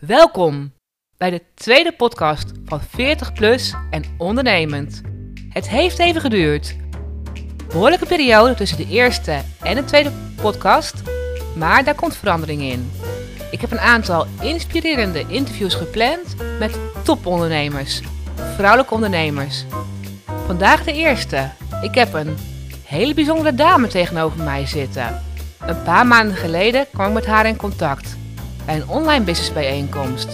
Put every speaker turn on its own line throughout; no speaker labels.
Welkom bij de tweede podcast van 40 Plus en Ondernemend. Het heeft even geduurd. Behoorlijke periode tussen de eerste en de tweede podcast, maar daar komt verandering in. Ik heb een aantal inspirerende interviews gepland met topondernemers, vrouwelijke ondernemers. Vandaag de eerste. Ik heb een hele bijzondere dame tegenover mij zitten. Een paar maanden geleden kwam ik met haar in contact bij een online businessbijeenkomst.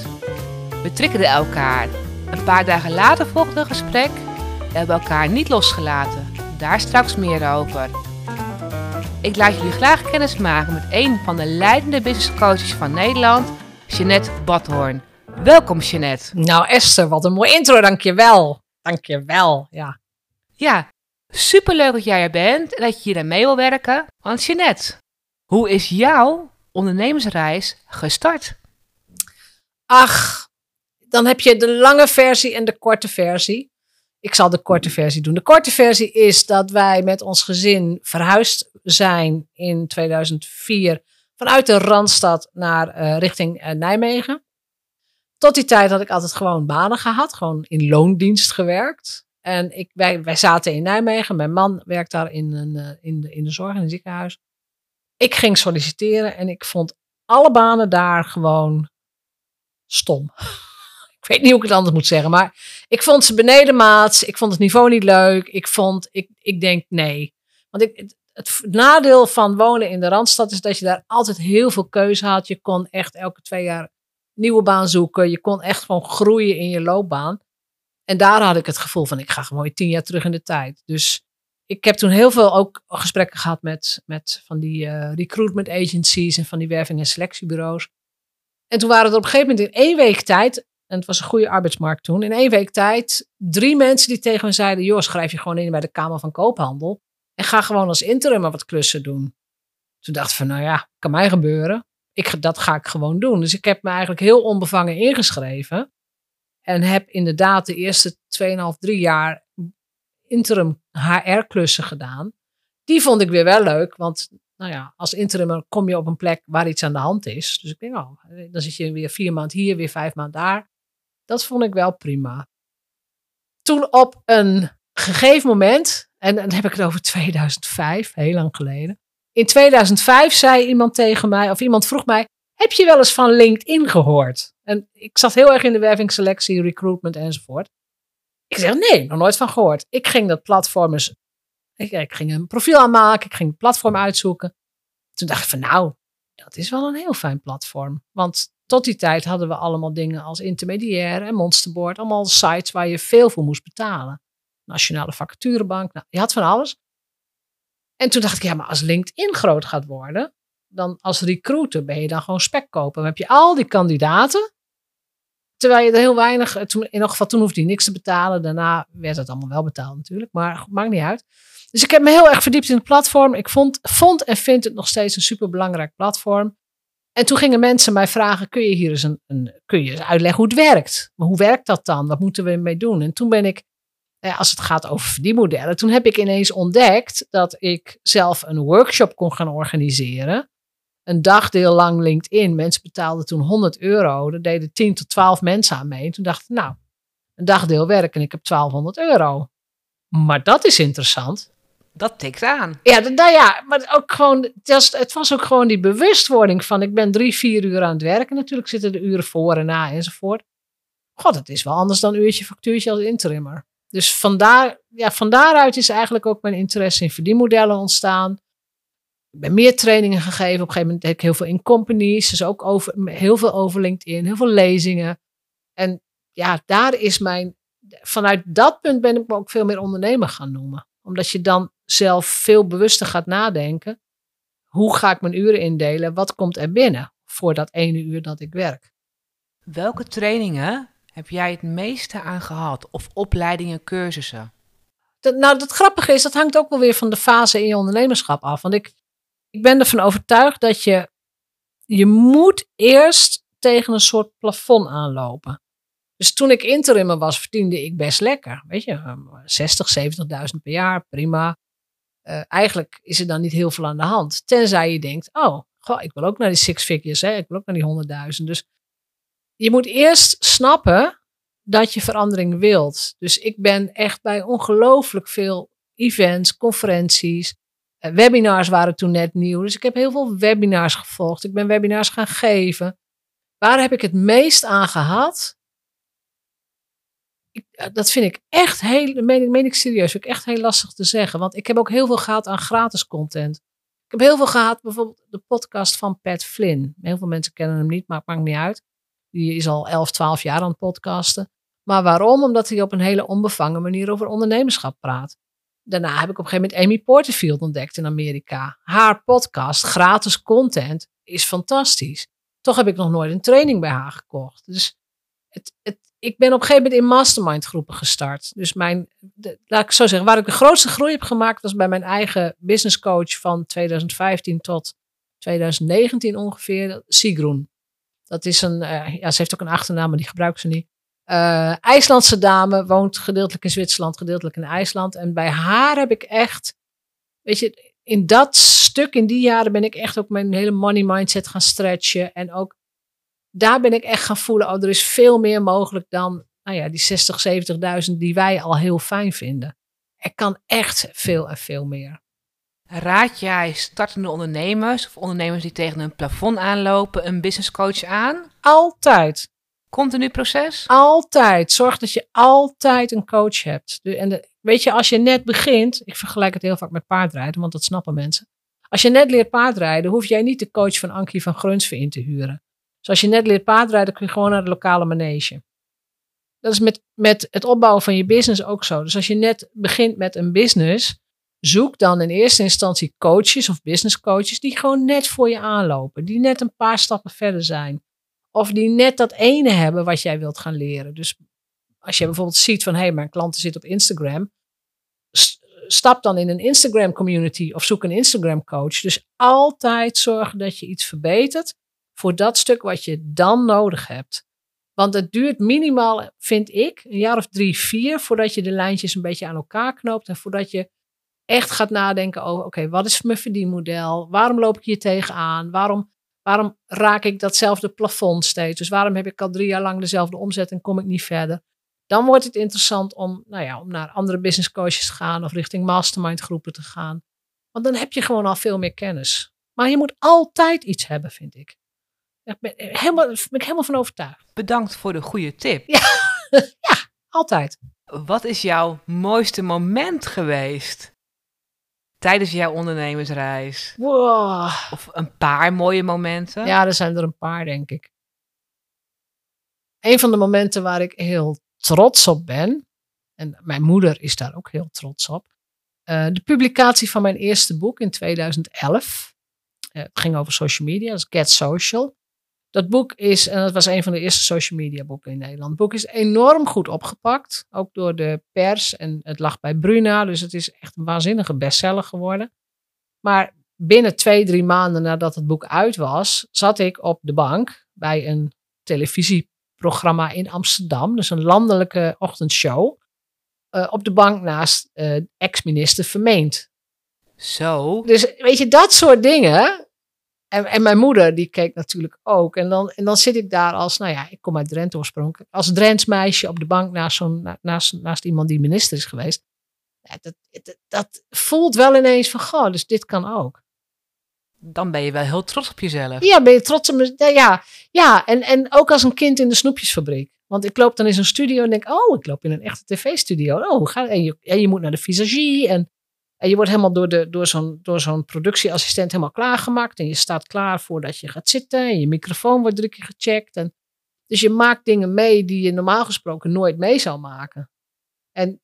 We trikkerden elkaar. Een paar dagen later volgde een gesprek. We hebben elkaar niet losgelaten. Daar straks meer over. Ik laat jullie graag kennis maken met een van de leidende business coaches van Nederland, Jeanette Badhoorn. Welkom Jeanette.
Nou Esther, wat een mooi intro, dankjewel. Dankjewel, ja.
Ja, superleuk dat jij er bent en dat je hier aan mee wil werken. Want Jeanette, hoe is jouw ondernemersreis gestart?
Ach, dan heb je de lange versie en de korte versie. Ik zal de korte versie doen. De korte versie is dat wij met ons gezin verhuisd zijn in 2004 vanuit de Randstad naar uh, richting uh, Nijmegen. Tot die tijd had ik altijd gewoon banen gehad, gewoon in loondienst gewerkt. En ik, wij, wij zaten in Nijmegen. Mijn man werkt daar in, een, uh, in, de, in de zorg, in een ziekenhuis. Ik ging solliciteren en ik vond alle banen daar gewoon stom. ik weet niet hoe ik het anders moet zeggen, maar ik vond ze benedenmaats. Ik vond het niveau niet leuk. Ik vond, ik, ik denk nee. Want ik, het, nadeel van wonen in de Randstad is dat je daar altijd heel veel keuze had. Je kon echt elke twee jaar nieuwe baan zoeken. Je kon echt gewoon groeien in je loopbaan. En daar had ik het gevoel van, ik ga gewoon tien jaar terug in de tijd. Dus ik heb toen heel veel ook gesprekken gehad met, met van die uh, recruitment agencies en van die werving- en selectiebureaus. En toen waren er op een gegeven moment in één week tijd, en het was een goede arbeidsmarkt toen, in één week tijd drie mensen die tegen me zeiden, joh, schrijf je gewoon in bij de Kamer van Koophandel en ga gewoon als interim wat klussen doen. Toen dacht ik van, nou ja, kan mij gebeuren. Ik, dat ga ik gewoon doen. Dus ik heb me eigenlijk heel onbevangen ingeschreven. En heb inderdaad de eerste 2,5, 3 jaar interim HR-klussen gedaan. Die vond ik weer wel leuk, want nou ja, als interim kom je op een plek waar iets aan de hand is. Dus ik denk, oh, dan zit je weer vier maanden hier, weer vijf maanden daar. Dat vond ik wel prima. Toen op een gegeven moment, en dan heb ik het over 2005, heel lang geleden. In 2005 zei iemand tegen mij, of iemand vroeg mij, heb je wel eens van LinkedIn gehoord? En ik zat heel erg in de wervingsselectie, recruitment enzovoort. Ik zeg, nee, nog nooit van gehoord. Ik ging dat platform eens, ik, ik ging een profiel aanmaken, ik ging het platform uitzoeken. Toen dacht ik van, nou, dat is wel een heel fijn platform. Want tot die tijd hadden we allemaal dingen als intermediair en monsterboard. Allemaal sites waar je veel voor moest betalen. Nationale vacaturebank, nou, je had van alles. En toen dacht ik, ja, maar als LinkedIn groot gaat worden, dan als recruiter ben je dan gewoon spek kopen. Dan heb je al die kandidaten. Terwijl je er heel weinig, eh, in elk geval toen hoefde je niks te betalen. Daarna werd het allemaal wel betaald natuurlijk, maar maakt niet uit. Dus ik heb me heel erg verdiept in het platform. Ik vond, vond en vind het nog steeds een superbelangrijk platform. En toen gingen mensen mij vragen, kun je hier eens, een, kun je eens uitleggen hoe het werkt? Maar hoe werkt dat dan? Wat moeten we ermee doen? En toen ben ik, eh, als het gaat over verdienmodellen, toen heb ik ineens ontdekt dat ik zelf een workshop kon gaan organiseren een dagdeel lang LinkedIn. Mensen betaalden toen 100 euro. Er deden 10 tot 12 mensen aan mee. En toen dacht ik, nou, een dagdeel werk en ik heb 1200 euro. Maar dat is interessant.
Dat tikt aan.
Ja, nou ja, maar ook gewoon, het was, ook gewoon die bewustwording van, ik ben drie, vier uur aan het werken. Natuurlijk zitten de uren voor en na enzovoort. God, het is wel anders dan een uurtje factuurtje als interimmer. Dus vandaar, ja, van daaruit is eigenlijk ook mijn interesse in verdienmodellen ontstaan. Ik ben meer trainingen gegeven. Op een gegeven moment heb ik heel veel in companies. Dus ook over, heel veel over LinkedIn. Heel veel lezingen. En ja, daar is mijn... Vanuit dat punt ben ik me ook veel meer ondernemer gaan noemen. Omdat je dan zelf veel bewuster gaat nadenken. Hoe ga ik mijn uren indelen? Wat komt er binnen voor dat ene uur dat ik werk?
Welke trainingen heb jij het meeste aan gehad? Of opleidingen, cursussen?
Dat, nou, het grappige is, dat hangt ook wel weer van de fase in je ondernemerschap af. Want ik, ik ben ervan overtuigd dat je, je moet eerst tegen een soort plafond aanlopen. Dus toen ik interimmer was, verdiende ik best lekker. Weet je, 60, 70.000 per jaar, prima. Uh, eigenlijk is er dan niet heel veel aan de hand. Tenzij je denkt, oh, goh, ik wil ook naar die six figures, hè? ik wil ook naar die 100.000. Dus je moet eerst snappen dat je verandering wilt. Dus ik ben echt bij ongelooflijk veel events, conferenties, eh, webinars waren toen net nieuw. Dus ik heb heel veel webinars gevolgd. Ik ben webinars gaan geven. Waar heb ik het meest aan gehad? Ik, eh, dat vind ik echt heel, meen, meen ik serieus, ik echt heel lastig te zeggen. Want ik heb ook heel veel gehad aan gratis content. Ik heb heel veel gehad, bijvoorbeeld de podcast van Pat Flynn. Heel veel mensen kennen hem niet, maar het maakt niet uit. Die is al 11, 12 jaar aan het podcasten. Maar waarom? Omdat hij op een hele onbevangen manier over ondernemerschap praat. Daarna heb ik op een gegeven moment Amy Porterfield ontdekt in Amerika. Haar podcast, gratis content, is fantastisch. Toch heb ik nog nooit een training bij haar gekocht. Dus het, het, ik ben op een gegeven moment in mastermind groepen gestart. Dus mijn, laat ik zo zeggen, waar ik de grootste groei heb gemaakt was bij mijn eigen business coach van 2015 tot 2019 ongeveer, Sigrun. Dat is een, uh, ja, ze heeft ook een achternaam, maar die gebruikt ze niet. Uh, IJslandse dame, woont gedeeltelijk in Zwitserland, gedeeltelijk in IJsland. En bij haar heb ik echt, weet je, in dat stuk, in die jaren ben ik echt ook mijn hele money mindset gaan stretchen. En ook daar ben ik echt gaan voelen, oh, er is veel meer mogelijk dan, nou ja, die 60, 70.000 die wij al heel fijn vinden. Er kan echt veel en veel meer.
Raad jij startende ondernemers of ondernemers die tegen een plafond aanlopen een business coach aan?
Altijd.
Continu proces?
Altijd. Zorg dat je altijd een coach hebt. En weet je, als je net begint, ik vergelijk het heel vaak met paardrijden, want dat snappen mensen. Als je net leert paardrijden, hoef jij niet de coach van Ankie van Grunsven in te huren. Dus als je net leert paardrijden, kun je gewoon naar de lokale manege. Dat is met, met het opbouwen van je business ook zo. Dus als je net begint met een business, zoek dan in eerste instantie coaches of business coaches die gewoon net voor je aanlopen. Die net een paar stappen verder zijn. Of die net dat ene hebben wat jij wilt gaan leren. Dus als je bijvoorbeeld ziet van hé, hey, mijn klanten zitten op Instagram. Stap dan in een Instagram community of zoek een Instagram coach. Dus altijd zorgen dat je iets verbetert voor dat stuk wat je dan nodig hebt. Want het duurt minimaal, vind ik, een jaar of drie, vier voordat je de lijntjes een beetje aan elkaar knoopt en voordat je echt gaat nadenken over, oké, wat is mijn verdienmodel? Waarom loop ik hier tegenaan? Waarom Waarom raak ik datzelfde plafond steeds? Dus waarom heb ik al drie jaar lang dezelfde omzet en kom ik niet verder? Dan wordt het interessant om, nou ja, om naar andere business coaches te gaan of richting mastermind groepen te gaan. Want dan heb je gewoon al veel meer kennis. Maar je moet altijd iets hebben, vind ik. Daar ben, helemaal, ben ik helemaal van overtuigd.
Bedankt voor de goede tip.
Ja, ja altijd.
Wat is jouw mooiste moment geweest? Tijdens jouw ondernemersreis?
Wow.
Of een paar mooie momenten?
Ja, er zijn er een paar, denk ik. Een van de momenten waar ik heel trots op ben, en mijn moeder is daar ook heel trots op, uh, de publicatie van mijn eerste boek in 2011. Uh, het ging over social media, is Get Social. Dat boek is, en dat was een van de eerste social media boeken in Nederland. Het boek is enorm goed opgepakt, ook door de pers. En het lag bij Bruna, dus het is echt een waanzinnige bestseller geworden. Maar binnen twee, drie maanden nadat het boek uit was, zat ik op de bank bij een televisieprogramma in Amsterdam. Dus een landelijke ochtendshow. Uh, op de bank naast uh, ex-minister Vermeend.
Zo.
Dus weet je, dat soort dingen, en, en mijn moeder, die keek natuurlijk ook. En dan, en dan zit ik daar als, nou ja, ik kom uit Drenthe oorspronkelijk. Als Drents meisje op de bank naast, zo'n, naast, naast iemand die minister is geweest. Ja, dat, dat, dat, voelt wel ineens van, goh, dus dit kan ook.
Dan ben je wel heel trots op jezelf.
Ja, ben je trots op mezelf. Ja, ja en, en ook als een kind in de snoepjesfabriek. Want ik loop dan in zo'n studio en denk, oh, ik loop in een echte tv-studio. Oh, ga, en, je, en je moet naar de visagie en en je wordt helemaal door, de, door, zo'n, door zo'n productieassistent helemaal klaargemaakt. En je staat klaar voordat je gaat zitten. En je microfoon wordt drie keer gecheckt. En, dus je maakt dingen mee die je normaal gesproken nooit mee zou maken. En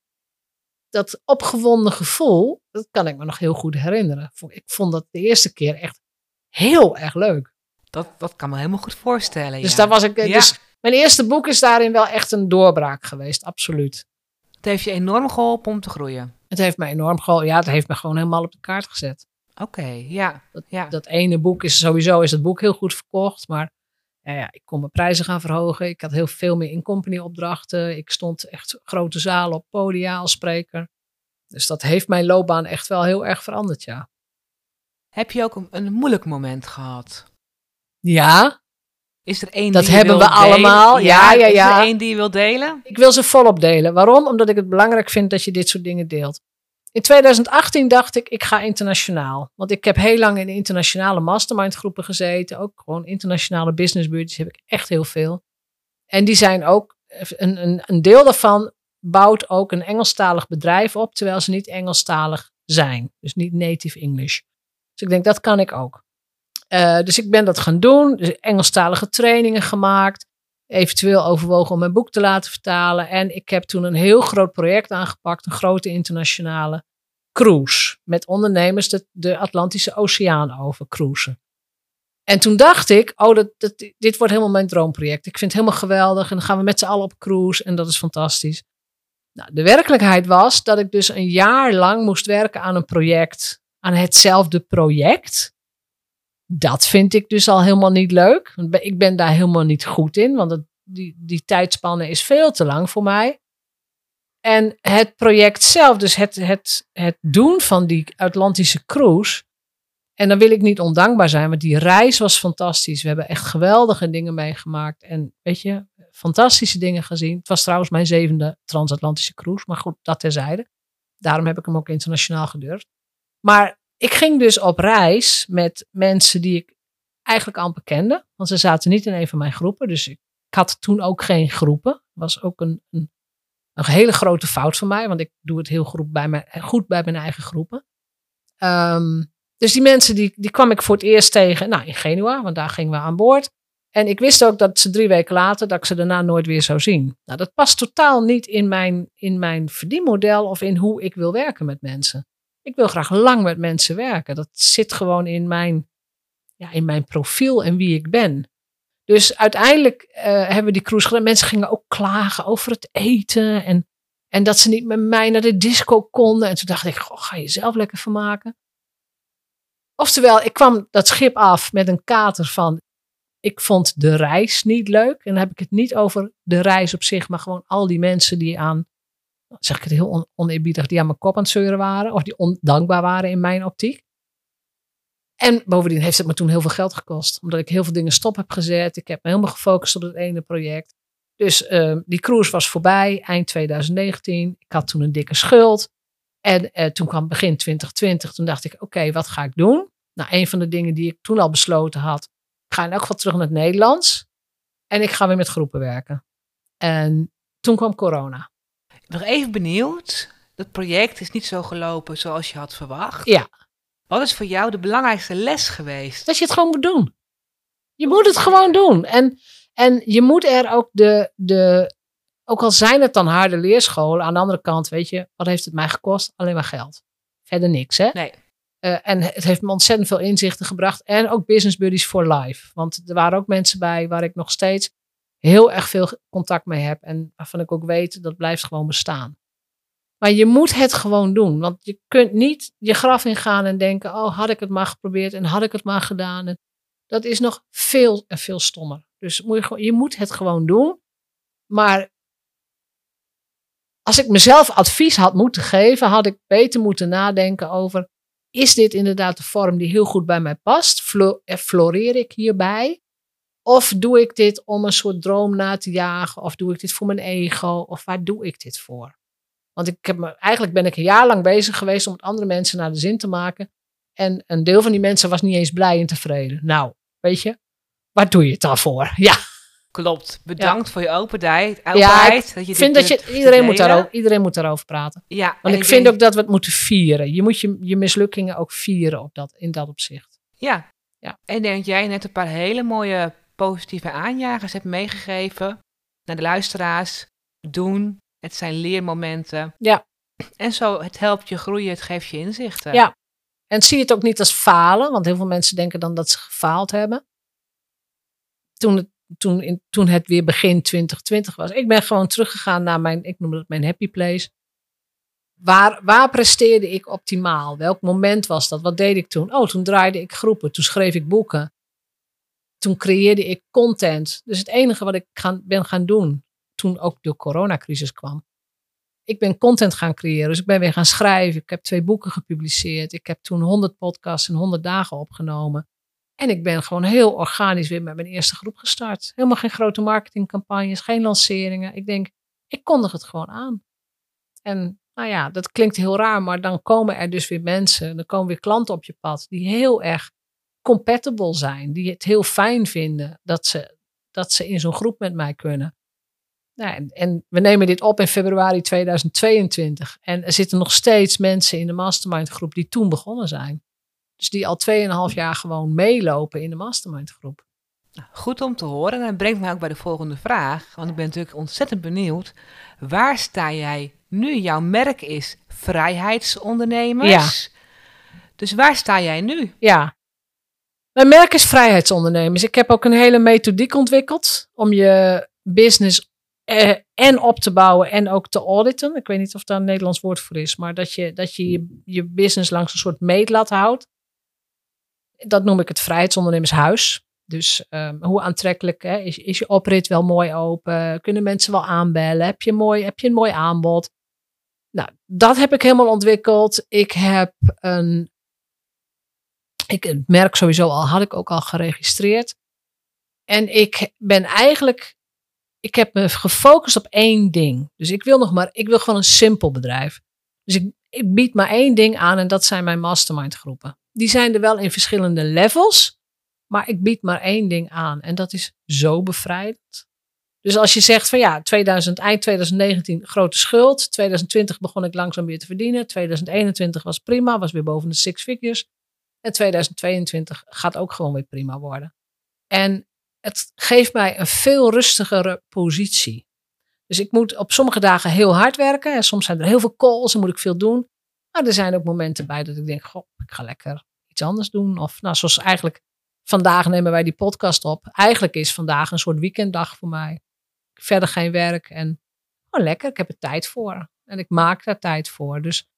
dat opgewonden gevoel, dat kan ik me nog heel goed herinneren. Ik vond dat de eerste keer echt heel erg leuk.
Dat, dat kan me helemaal goed voorstellen.
Dus, daar was ik, dus mijn eerste boek is daarin wel echt een doorbraak geweest, absoluut.
Het heeft je enorm geholpen om te groeien.
Het heeft me enorm geholpen. Ja, het heeft me gewoon helemaal op de kaart gezet.
Oké, ja.
Dat,
ja.
dat ene boek is sowieso is het boek heel goed verkocht. Maar ja, ja, ik kon mijn prijzen gaan verhogen. Ik had heel veel meer in-company opdrachten. Ik stond echt grote zalen op podia als spreker. Dus dat heeft mijn loopbaan echt wel heel erg veranderd, ja.
Heb je ook een, een moeilijk moment gehad?
Ja.
Is er één
Dat
die je
hebben we allemaal.
delen?
Ja, ja,
Is
ja.
er één die je wil delen?
Ik wil ze volop delen. Waarom? Omdat ik het belangrijk vind dat je dit soort dingen deelt. In 2018 dacht ik, ik ga internationaal. Want ik heb heel lang in internationale mastermind groepen gezeten. Ook gewoon internationale business buddies heb ik echt heel veel. En die zijn ook, een, een, een deel daarvan bouwt ook een Engelstalig bedrijf op, terwijl ze niet Engelstalig zijn. Dus niet native English. Dus ik denk, dat kan ik ook. Eh, dus ik ben dat gaan doen. Dus Engelstalige trainingen gemaakt. Eventueel overwogen om mijn boek te laten vertalen. En ik heb toen een heel groot project aangepakt. Een grote internationale cruise. Met ondernemers de, de Atlantische Oceaan over cruisen. En toen dacht ik, oh, dat, dit wordt helemaal mijn droomproject. Ik vind het helemaal geweldig. En dan gaan we met z'n allen op cruise. En dat is fantastisch. Nou, de werkelijkheid was dat ik dus een jaar lang moest werken aan een project. Aan hetzelfde project. Dat vind ik dus al helemaal niet leuk. Ik ben daar helemaal niet goed in. Want die, die tijdspanne is veel te lang voor mij. En het project zelf, dus het, het, het doen van die Atlantische cruise. En dan wil ik niet ondankbaar zijn, want die reis was fantastisch. We hebben echt geweldige dingen meegemaakt. En weet je, fantastische dingen gezien. Het was trouwens mijn zevende transatlantische cruise. Maar goed, dat terzijde. Daarom heb ik hem ook internationaal gedurfd. Maar ik ging dus op reis met mensen die ik eigenlijk amper kende. Want ze zaten niet in een van mijn groepen. Dus ik, had toen ook geen groepen. Was ook een, een, een hele grote fout van mij. Want ik doe het heel goed bij mijn, goed bij mijn eigen groepen. Ehm, dus die mensen die, die kwam ik voor het eerst tegen nou, in Genua. Want daar gingen we aan boord. En ik wist ook dat ze drie weken later, dat ik ze daarna nooit weer zou zien. Nou, dat past totaal niet in mijn, in mijn verdienmodel of in hoe ik wil werken met mensen. Ik wil graag lang met mensen werken. Dat zit gewoon in mijn, ja, in mijn profiel en wie ik ben. Dus uiteindelijk eh, hebben we die cruise gedaan. Mensen gingen ook klagen over het eten. En, en dat ze niet met mij naar de disco konden. En toen dacht ik, ga je zelf lekker vermaken. Oftewel, ik kwam dat schip af met een kater van... Ik vond de reis niet leuk. En dan heb ik het niet over de reis op zich. Maar gewoon al die mensen die aan zeg ik het heel on oneerbiedig, die aan mijn kop aan het zeuren waren. Of die ondankbaar waren in mijn optiek. En bovendien heeft het me toen heel veel geld gekost. Omdat ik heel veel dingen stop heb gezet. Ik heb me helemaal gefocust op het ene project. Dus uh, die cruise was voorbij, eind 2019. Ik had toen een dikke schuld. En uh, toen kwam begin 2020. Toen dacht ik, oké, wat ga ik doen? Nou, een van de dingen die ik toen al besloten had. Ik ga in elk geval terug naar het Nederlands. En ik ga weer met groepen werken. En toen kwam corona
nog even benieuwd. Dat project is niet zo gelopen zoals je had verwacht.
Ja.
Wat is voor jou de belangrijkste les geweest?
Dat je het gewoon moet doen. Je moet het gewoon doen. En, en je moet er ook de, de. Ook al zijn het dan harde leerscholen, aan de andere kant, weet je, wat heeft het mij gekost? Alleen maar geld. Verder niks, hè?
Nee.
Uh, en het heeft me ontzettend veel inzichten gebracht. En ook business buddies for life. Want er waren ook mensen bij waar ik nog steeds heel erg veel contact mee heb. En waarvan ik ook weet, dat blijft gewoon bestaan. Maar je moet het gewoon doen. Want je kunt niet je graf ingaan en denken, oh had ik het maar geprobeerd en had ik het maar gedaan. Dat is nog veel en veel stommer. Dus moet je, gewoon, je moet het gewoon doen. Maar als ik mezelf advies had moeten geven, had ik beter moeten nadenken over, is dit inderdaad de vorm die heel goed bij mij past? Flo floreer ik hierbij? Of doe ik dit om een soort droom na te jagen? Of doe ik dit voor mijn ego? Of waar doe ik dit voor? Want ik heb me, eigenlijk ben ik een jaar lang bezig geweest om het andere mensen naar de zin te maken. En een deel van die mensen was niet eens blij en tevreden. Nou, weet je, waar doe je het dan voor? Ja.
Klopt. Bedankt ja. voor je openheid.
Ja,
openheid
ik
dat je
vind dat je, iedereen moet, daarover, iedereen moet daarover praten.
Ja,
Want ik vind denk, ook dat we het moeten vieren. Je moet je, je mislukkingen ook vieren op dat, in dat opzicht.
Ja.
ja.
En ik denk jij net een paar hele mooie positieve aanjagers hebt meegegeven naar de luisteraars. Doen, het zijn leermomenten.
Ja.
En zo, het helpt je groeien, het geeft je inzichten.
Ja. En zie het ook niet als falen, want heel veel mensen denken dan dat ze gefaald hebben. Toen het, toen, in, toen het weer begin 2020 was. Ik ben gewoon teruggegaan naar mijn, ik noem dat mijn happy place. Waar, waar presteerde ik optimaal? Welk moment was dat? Wat deed ik toen? Oh, toen draaide ik groepen, toen schreef ik boeken toen creëerde ik content. Dus het enige wat ik gaan, ben gaan doen, toen ook de coronacrisis kwam. Ik ben content gaan creëren. Dus ik ben weer gaan schrijven. Ik heb twee boeken gepubliceerd. Ik heb toen 100 podcasts in 100 dagen opgenomen. En ik ben gewoon heel organisch weer met mijn eerste groep gestart. Helemaal geen grote marketingcampagnes, geen lanceringen. Ik denk, ik kondig het gewoon aan. En nou ja, dat klinkt heel raar, maar dan komen er dus weer mensen, dan komen weer klanten op je pad die heel erg compatible zijn, die het heel fijn vinden dat ze, dat ze in zo'n groep met mij kunnen. Nou, en, en, we nemen dit op in februari 2022 en er zitten nog steeds mensen in de mastermind groep die toen begonnen zijn. Dus die al 2,5 jaar gewoon meelopen in de mastermind groep.
Nou, goed om te horen. En dat brengt mij ook bij de volgende vraag. Want ik ben natuurlijk ontzettend benieuwd. Waar sta jij nu? Jouw merk is vrijheidsondernemers. Ja. Dus waar sta jij nu?
Ja. Mijn merk is vrijheidsondernemers. Ik heb ook een hele methodiek ontwikkeld om je business eh, en op te bouwen en ook te auditen. Ik weet niet of daar een Nederlands woord voor is, maar dat je dat je, je, business langs een soort meetlat houdt. Dat noem ik het vrijheidsondernemershuis. Dus um, hoe aantrekkelijk hè, is, is je oprit wel mooi open? Kunnen mensen wel aanbellen? Heb je, mooi, heb je een mooi aanbod? Nou, dat heb ik helemaal ontwikkeld. Ik heb een. Ik, merk sowieso al, had ik ook al geregistreerd. En ik ben eigenlijk. Ik heb me gefocust op één ding. Dus ik wil nog maar. Ik wil gewoon een simpel bedrijf. Dus ik, ik bied maar één ding aan en dat zijn mijn mastermind groepen. Die zijn er wel in verschillende levels. Maar ik bied maar één ding aan en dat is zo bevrijdend. Dus als je zegt van ja, 2000, eind 2019 grote schuld. 2020 begon ik langzaam weer te verdienen. 2021 was prima, was weer boven de six figures. En 2022 gaat ook gewoon weer prima worden. En het geeft mij een veel rustigere positie. Dus ik moet op sommige dagen heel hard werken. En soms zijn er heel veel calls en moet ik veel doen. Maar er zijn ook momenten bij dat ik denk, goh, ik ga lekker iets anders doen. Of nou, zoals eigenlijk vandaag nemen wij die podcast op. Eigenlijk is vandaag een soort weekenddag voor mij. Verder geen werk en oh, lekker, ik heb er tijd voor. En ik maak daar tijd voor. Dus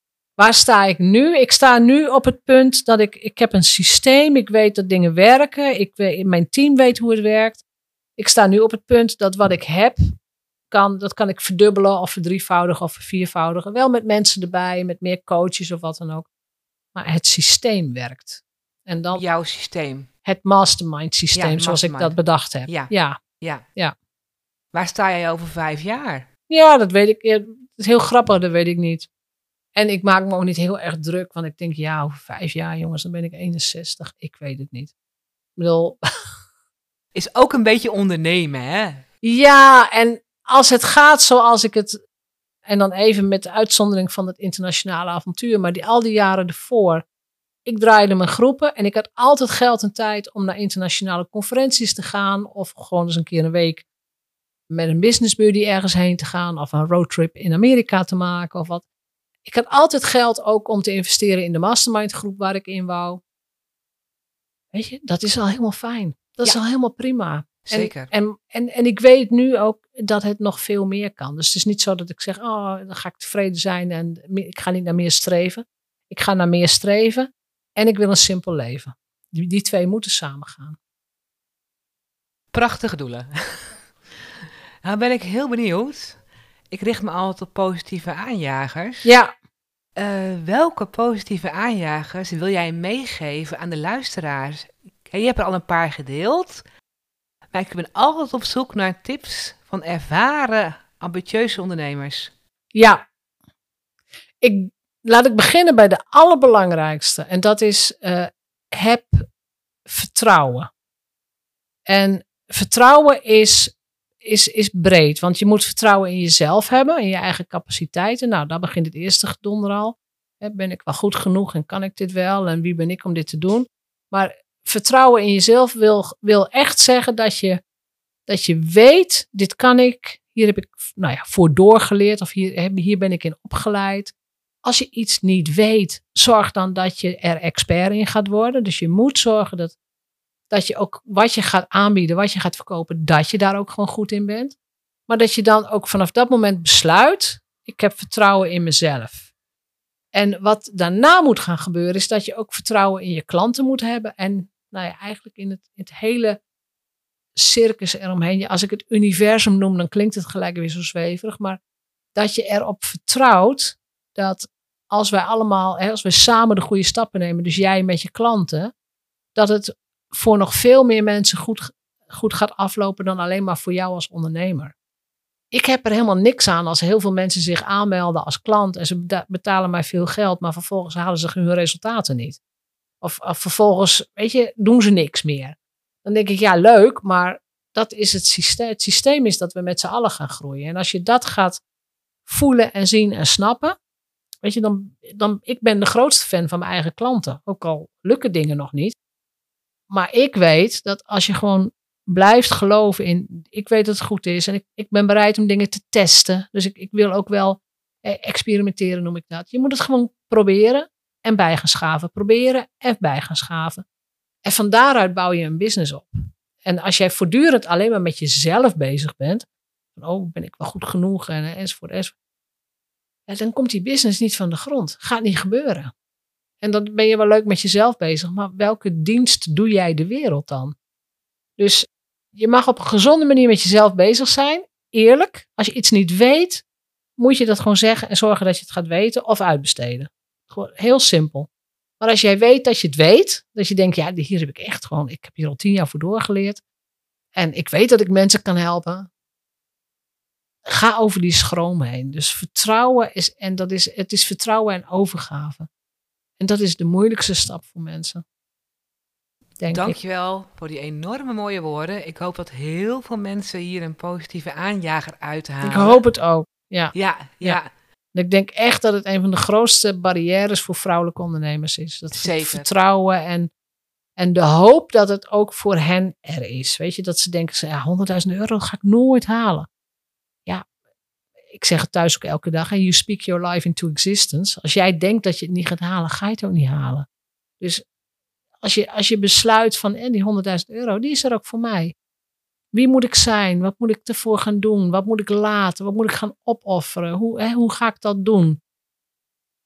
waar sta ik nu? Ik sta nu op het punt dat ik, ik heb een systeem. Ik weet dat dingen werken. Ik mijn team weet hoe het werkt. Ik sta nu op het punt dat wat ik heb, kan, dat kan ik verdubbelen of verdrievoudigen of viervoudigen. Wel met mensen erbij, met meer coaches of wat dan ook. Maar het systeem werkt. En dan,
Jouw systeem
het mastermind systeem zoals ik dat bedacht heb.
Ja.
ja.
ja. ja. Waar sta jij over vijf jaar?
Ja, dat weet ik. Het is heel grappig, dat weet ik niet. En ik maak me ook niet heel erg druk, want ik denk, ja, over vijf jaar, jongens, dan ben ik 61. Ik weet het niet. Ik bedoel.
Is ook een beetje ondernemen, hè?
Ja, en als het gaat zoals ik het. En dan even met de uitzondering van het internationale avontuur, maar die al die jaren ervoor ik draaide mijn groepen en ik had altijd geld en tijd om naar internationale conferenties te gaan. Of gewoon eens een keer een week met een business buddy ergens heen te gaan. Of een roadtrip in Amerika te maken of wat. Ik had altijd geld ook om te investeren in de mastermind groep waar ik in wou. Weet je, dat is al helemaal fijn. Dat is al helemaal prima.
Zeker.
En, en, en, en, ik weet nu ook dat het nog veel meer kan. Dus het is niet zo dat ik zeg, oh, dan ga ik tevreden zijn en ik ga niet naar meer streven. Ik ga naar meer streven. En ik wil een simpel leven. Die, die twee moeten samengaan.
Prachtige doelen. nou ben ik heel benieuwd. Ik richt me altijd op positieve aanjagers.
Ja.
Uh, welke positieve aanjagers wil jij meegeven aan de luisteraars? Je hebt er al een paar gedeeld. Maar ik ben altijd op zoek naar tips van ervaren, ambitieuze ondernemers.
Ja. Ik laat ik beginnen bij de allerbelangrijkste. En dat is uh, heb vertrouwen. En vertrouwen is, is, is breed. Want je moet vertrouwen in jezelf hebben, in je eigen capaciteiten. Nou, daar begint het eerste gedonder al. Ben ik wel goed genoeg en kan ik dit wel? En wie ben ik om dit te doen? Maar vertrouwen in jezelf wil, wil echt zeggen dat je, dat je weet, dit kan ik. Hier heb ik nou ja, voor doorgeleerd of hier, hier ben ik in opgeleid. Als je iets niet weet, zorg dan dat je er expert in gaat worden. Dus je moet zorgen dat, dat je ook wat je gaat aanbieden, wat je gaat verkopen, dat je daar ook gewoon goed in bent. Maar dat je dan ook vanaf dat moment besluit, ik heb vertrouwen in mezelf. En wat daarna moet gaan gebeuren, is dat je ook vertrouwen in je klanten moet hebben. En nou ja, eigenlijk in het, in het hele circus eromheen. Als ik het universum noem, dan klinkt het gelijk weer zo zweverig. Maar dat je erop vertrouwt dat als wij allemaal, hè, als we samen de goede stappen nemen, dus jij met je klanten, dat het voor nog veel meer mensen goed, goed gaat aflopen dan alleen maar voor jou als ondernemer. Ik heb er helemaal niks aan als heel veel mensen zich aanmelden als klant en ze betalen mij veel geld, maar vervolgens halen ze hun resultaten niet. Of, of vervolgens, weet je, doen ze niks meer. Dan denk ik, ja, leuk, maar dat is het systeem. Het systeem is dat we met z'n allen gaan groeien. En als je dat gaat voelen en zien en snappen, weet je, dan, dan ik ben de grootste fan van mijn eigen klanten. Ook al lukken dingen nog niet. Maar ik weet dat als je gewoon blijft geloven in, ik weet dat het goed is en ik, ik ben bereid om dingen te testen. Dus ik, ik wil ook wel eh, experimenteren, noem ik dat. Je moet het gewoon proberen en bij gaan schaven. Proberen en bij gaan schaven. En van daaruit bouw je een business op. En als jij voortdurend alleen maar met jezelf bezig bent, van oh, ben ik wel goed genoeg en enzovoort, enzovoort. Ja, dan komt die business niet van de grond. Gaat niet gebeuren. En dan ben je wel leuk met jezelf bezig, maar welke dienst doe jij de wereld dan? Dus je mag op een gezonde manier met jezelf bezig zijn, eerlijk. Als je iets niet weet, moet je dat gewoon zeggen en zorgen dat je het gaat weten of uitbesteden. Gewoon heel simpel. Maar als jij weet dat je het weet, dat je denkt, ja, hier heb ik echt gewoon, ik heb hier al tien jaar voor doorgeleerd. En ik weet dat ik mensen kan helpen. Ga over die schroom heen. Dus vertrouwen is, en dat is, het is vertrouwen en overgave. En dat is de moeilijkste stap voor mensen.
Denk Dankjewel ik. voor die enorme mooie woorden. Ik hoop dat heel veel mensen hier een positieve aanjager uithalen.
Ik hoop het ook. Ja.
Ja, ja.
ik denk echt dat het een van de grootste barrières voor vrouwelijke ondernemers is. Dat Zeker. vertrouwen en, en de hoop dat het ook voor hen er is. Weet je, dat ze denken, ja, 100.000 euro ga ik nooit halen. Ik zeg het thuis ook elke dag. En you speak your life into existence. Als jij denkt dat je het niet gaat halen, ga je het ook niet halen. Dus als je, als je besluit van en die 100.000 euro, die is er ook voor mij. Wie moet ik zijn? Wat moet ik ervoor gaan doen? Wat moet ik laten? Wat moet ik gaan opofferen? Hoe, hè, hoe ga ik dat doen?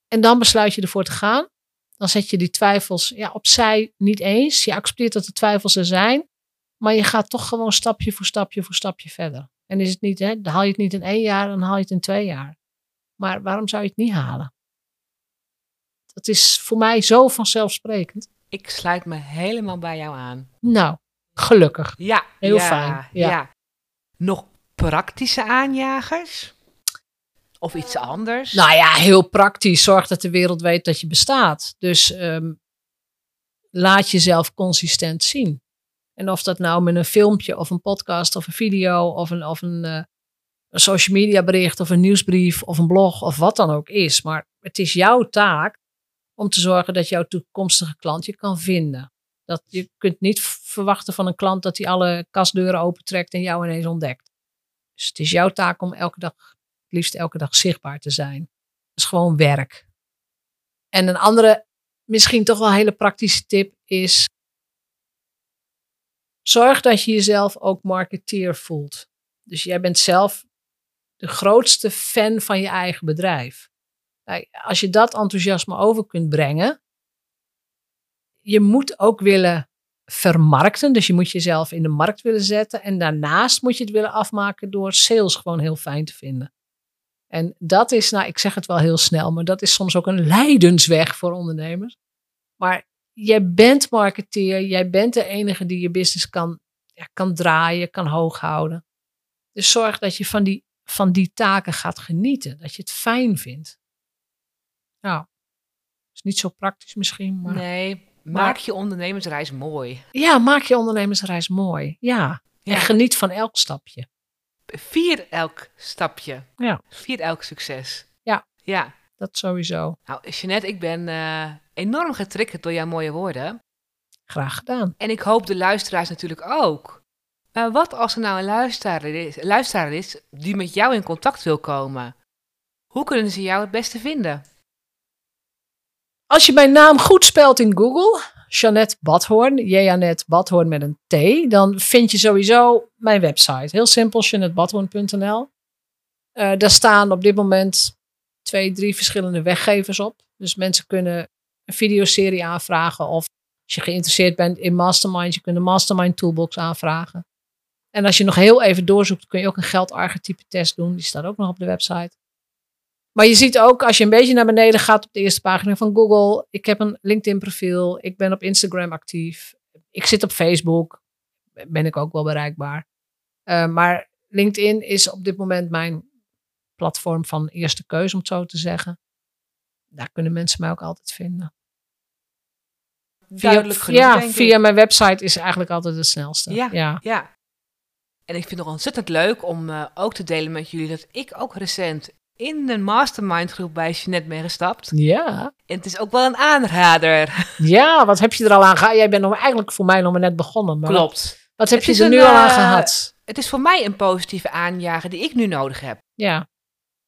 En dan besluit je ervoor te gaan. Dan zet je die twijfels ja, opzij niet eens. Je accepteert dat de twijfels er zijn. Maar je gaat toch gewoon stapje voor stapje voor stapje verder. En is het niet, hè, dan haal je het niet in één jaar, dan haal je het in twee jaar. Maar waarom zou je het niet halen? Dat is voor mij zo vanzelfsprekend.
Ik sluit me helemaal bij jou aan.
Nou, gelukkig.
Ja,
heel fijn. Ja.
Nog praktische aanjagers? Of iets anders?
Nou ja, heel praktisch. Zorg dat de wereld weet dat je bestaat. Dus ehm, laat jezelf consistent zien. En of dat nou met een filmpje of een podcast of een video of een, of een, uh, een social media bericht of een nieuwsbrief of een blog of wat dan ook is. Maar het is jouw taak om te zorgen dat jouw toekomstige klant je kan vinden. Dat je kunt niet verwachten van een klant dat hij alle kastdeuren opentrekt en jou ineens ontdekt. Dus het is jouw taak om elke dag, het liefst elke dag zichtbaar te zijn. Dat is gewoon werk. En een andere, misschien toch wel hele praktische tip is: zorg dat je jezelf ook marketeer voelt. Dus jij bent zelf de grootste fan van je eigen bedrijf. Nou, als je dat enthousiasme over kunt brengen, je moet ook willen vermarkten. Dus je moet jezelf in de markt willen zetten. En daarnaast moet je het willen afmaken door sales gewoon heel fijn te vinden. En dat is, nou, ik zeg het wel heel snel, maar dat is soms ook een leidensweg voor ondernemers. Maar jij bent marketeer, jij bent de enige die je business kan, ja, kan draaien, kan hoog houden. Dus zorg dat je van die, van die taken gaat genieten, dat je het fijn vindt. Nou, is niet zo praktisch misschien. Maar,
nee, maak je ondernemersreis mooi.
Ja, maak je ondernemersreis mooi. Ja. ja. En geniet van elk stapje.
Vier elk stapje.
Ja.
Vier elk succes.
Ja.
Ja.
Dat sowieso.
Nou, Jeanette, ik ben uh, enorm getriggerd door jouw mooie woorden.
Graag gedaan.
En ik hoop de luisteraars natuurlijk ook. Maar wat als er nou een luisteraar is, luisteraar is die met jou in contact wil komen? Hoe kunnen ze jou het beste vinden?
Als je mijn naam goed spelt in Google, Jeannette Badhoorn, Janet Badhoorn met een T, dan vind je sowieso mijn website. Heel simpel, jeanettebadhoorn.nl. Uh, daar staan op dit moment twee, drie verschillende weggevers op. Dus mensen kunnen een videoserie aanvragen of als je geïnteresseerd bent in Mastermind, je kunt de Mastermind Toolbox aanvragen. En als je nog heel even doorzoekt, kun je ook een geldarchetype test doen. Die staat ook nog op de website. Maar je ziet ook als je een beetje naar beneden gaat op de eerste pagina van Google. Ik heb een LinkedIn profiel. Ik ben op Instagram actief. Ik zit op Facebook, ben ik ook wel bereikbaar. Uh, maar LinkedIn is op dit moment mijn platform van eerste keuze, om het zo te zeggen. Daar kunnen mensen mij ook altijd vinden.
Duidelijk
via,
genoeg,
ja, via mijn website is eigenlijk altijd het snelste.
Ja,
ja.
ja. En ik vind het ontzettend leuk om uh, ook te delen met jullie dat ik ook recent in een mastermind groep bij Jeanette ben gestapt.
Ja.
En het is ook wel een aanrader.
Ja, wat heb je er al aan gehad? Jij bent nog eigenlijk voor mij nog maar net begonnen. Maar
Klopt.
Wat, heb
Het
je er
een,
nu al aan
eh,
gehad?
Het is voor mij een positieve aanjager die ik nu nodig heb.
Ja.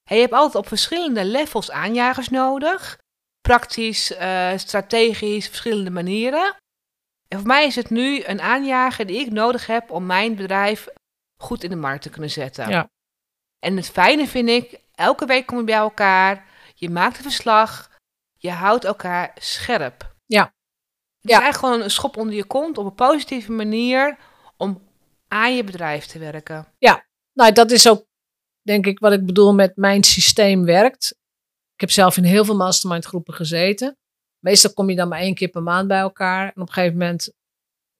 Hey, je hebt altijd op verschillende levels aanjagers nodig. Praktisch, eh, strategisch, verschillende manieren. En voor mij is het nu een aanjager die ik nodig heb om mijn bedrijf goed in de markt te kunnen zetten.
Ja.
En het fijne vind ik, elke week kom je bij elkaar, je maakt een verslag, je houdt elkaar scherp.
Ja.
Het is
Ja.
eigenlijk gewoon een schop onder je kont op een positieve manier om aan je bedrijf te werken.
Nou, dat is ook, denk ik, wat ik bedoel met mijn systeem werkt. Ik heb zelf in heel veel mastermind groepen gezeten. Meestal kom je dan maar één keer per maand bij elkaar. En op een gegeven moment,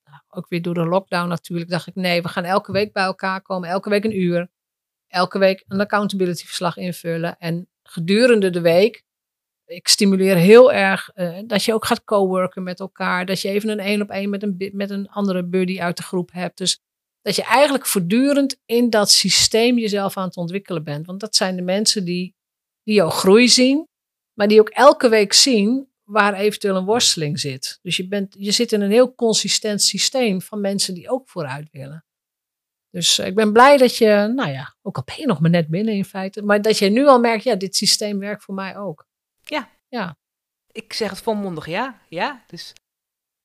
nou, ook weer door de lockdown natuurlijk, dacht ik, nee, we gaan elke week bij elkaar komen. Elke week een uur. Elke week een accountability verslag invullen. En gedurende de week, ik stimuleer heel erg eh, dat je ook gaat coworken met elkaar. Dat je even een één op één met een, met een andere buddy uit de groep hebt. Dus dat je eigenlijk voortdurend in dat systeem jezelf aan het ontwikkelen bent. Want dat zijn de mensen die, die jouw groei zien, maar die ook elke week zien waar eventueel een worsteling zit. Dus je, bent, je zit in een heel consistent systeem van mensen die ook vooruit willen. Dus eh, ik ben blij dat je, nou ja, ook al ben je nog maar net binnen in feite, maar dat je nu al merkt, ja, dit systeem werkt voor mij ook.
Ik zeg het volmondig ja. ja. Dus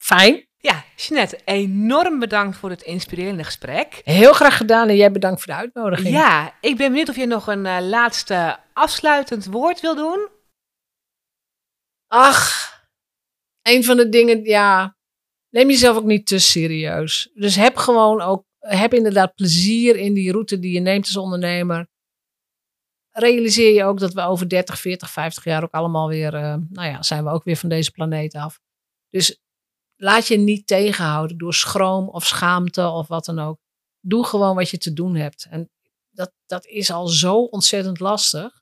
Fijn,
ja, Jeanette, enorm bedankt voor het inspirerende gesprek.
heel graag gedaan en jij bedankt voor de uitnodiging.
Ja, ik ben benieuwd of je nog een eh, laatste afsluitend woord wil doen.
Ach, een van de dingen, ja, neem jezelf ook niet te serieus. Dus heb gewoon ook, heb inderdaad plezier in die route die je neemt als ondernemer. Realiseer je ook dat we over 30, 40, 50 jaar ook allemaal weer, eh, nou ja, zijn we ook weer van deze planeet af. Dus laat je niet tegenhouden door schroom of schaamte of wat dan ook. Doe gewoon wat je te doen hebt. En dat, dat is al zo ontzettend lastig.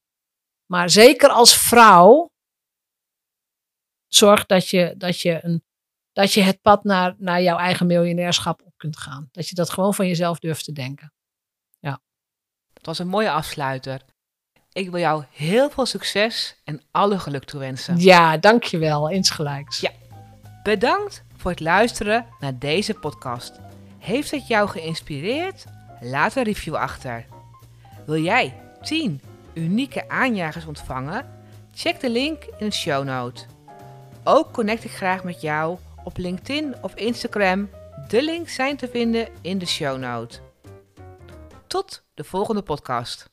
Maar zeker als vrouw zorg dat je, dat je, een, dat je het pad naar, naar jouw eigen miljonairschap op kunt gaan. Dat je dat gewoon van jezelf durft te denken.
Het was een mooie afsluiter. Ik wil jou heel veel succes en alle geluk toewensen.
Ja, dankjewel. Insgelijks.
Ja. Bedankt voor het luisteren naar deze podcast. Heeft het jou geïnspireerd? Laat een review achter. Wil jij 10 unieke aanjagers ontvangen? Check de link in de show note. Ook connect ik graag met jou op LinkedIn of Instagram. De links zijn te vinden in de show note. Tot de volgende podcast.